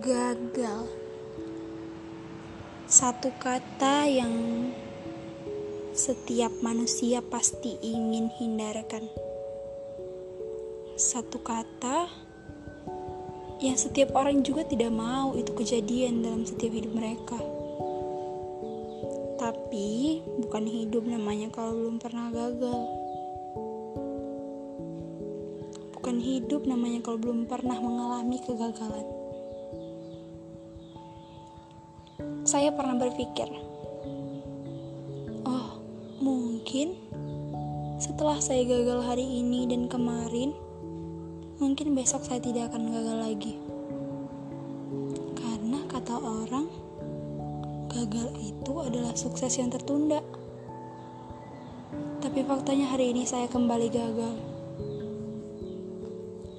gagal. Satu kata yang setiap manusia pasti ingin hindarkan. Satu kata yang setiap orang juga tidak mau itu kejadian dalam setiap hidup mereka. Tapi bukan hidup namanya kalau belum pernah gagal. Bukan hidup namanya kalau belum pernah mengalami kegagalan. Saya pernah berpikir, oh, mungkin setelah saya gagal hari ini dan kemarin, mungkin besok saya tidak akan gagal lagi. Karena kata orang, gagal itu adalah sukses yang tertunda. Tapi faktanya hari ini saya kembali gagal.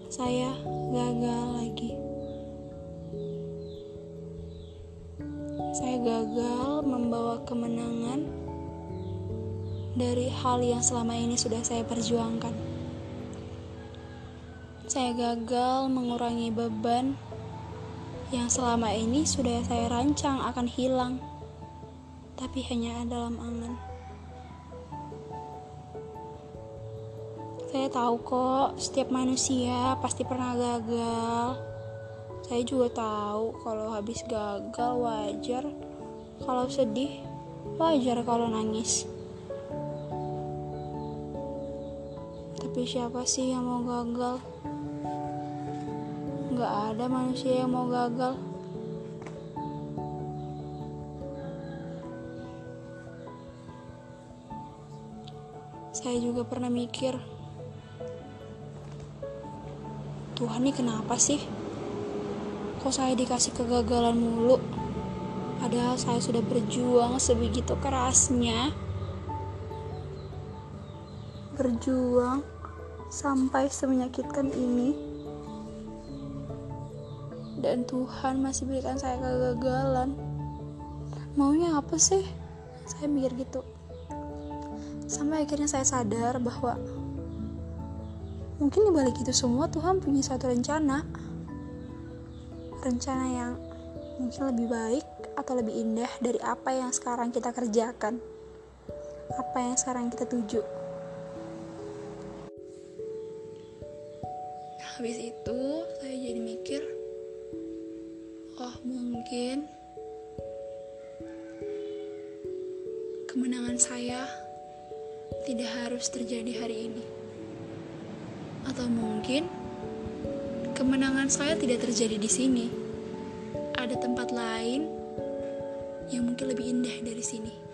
Saya gagal lagi. Saya gagal membawa kemenangan dari hal yang selama ini sudah saya perjuangkan. Saya gagal mengurangi beban yang selama ini sudah saya rancang akan hilang, tapi hanya dalam angan. Saya tahu kok, setiap manusia pasti pernah gagal saya juga tahu kalau habis gagal wajar kalau sedih wajar kalau nangis. Tapi siapa sih yang mau gagal? Gak ada manusia yang mau gagal. Saya juga pernah mikir Tuhan ini kenapa sih kok saya dikasih kegagalan mulu? Padahal saya sudah berjuang sebegitu kerasnya. Berjuang sampai semenyakitkan ini. Dan Tuhan masih berikan saya kegagalan. Maunya apa sih? Saya mikir gitu. Sampai akhirnya saya sadar bahwa mungkin dibalik itu semua Tuhan punya satu rencana rencana yang mungkin lebih baik atau lebih indah dari apa yang sekarang kita kerjakan, apa yang sekarang kita tuju. Habis itu, saya jadi mikir, oh mungkin kemenangan saya tidak harus terjadi hari ini, atau mungkin kemenangan saya tidak terjadi di sini. Ada tempat lain yang mungkin lebih indah dari sini.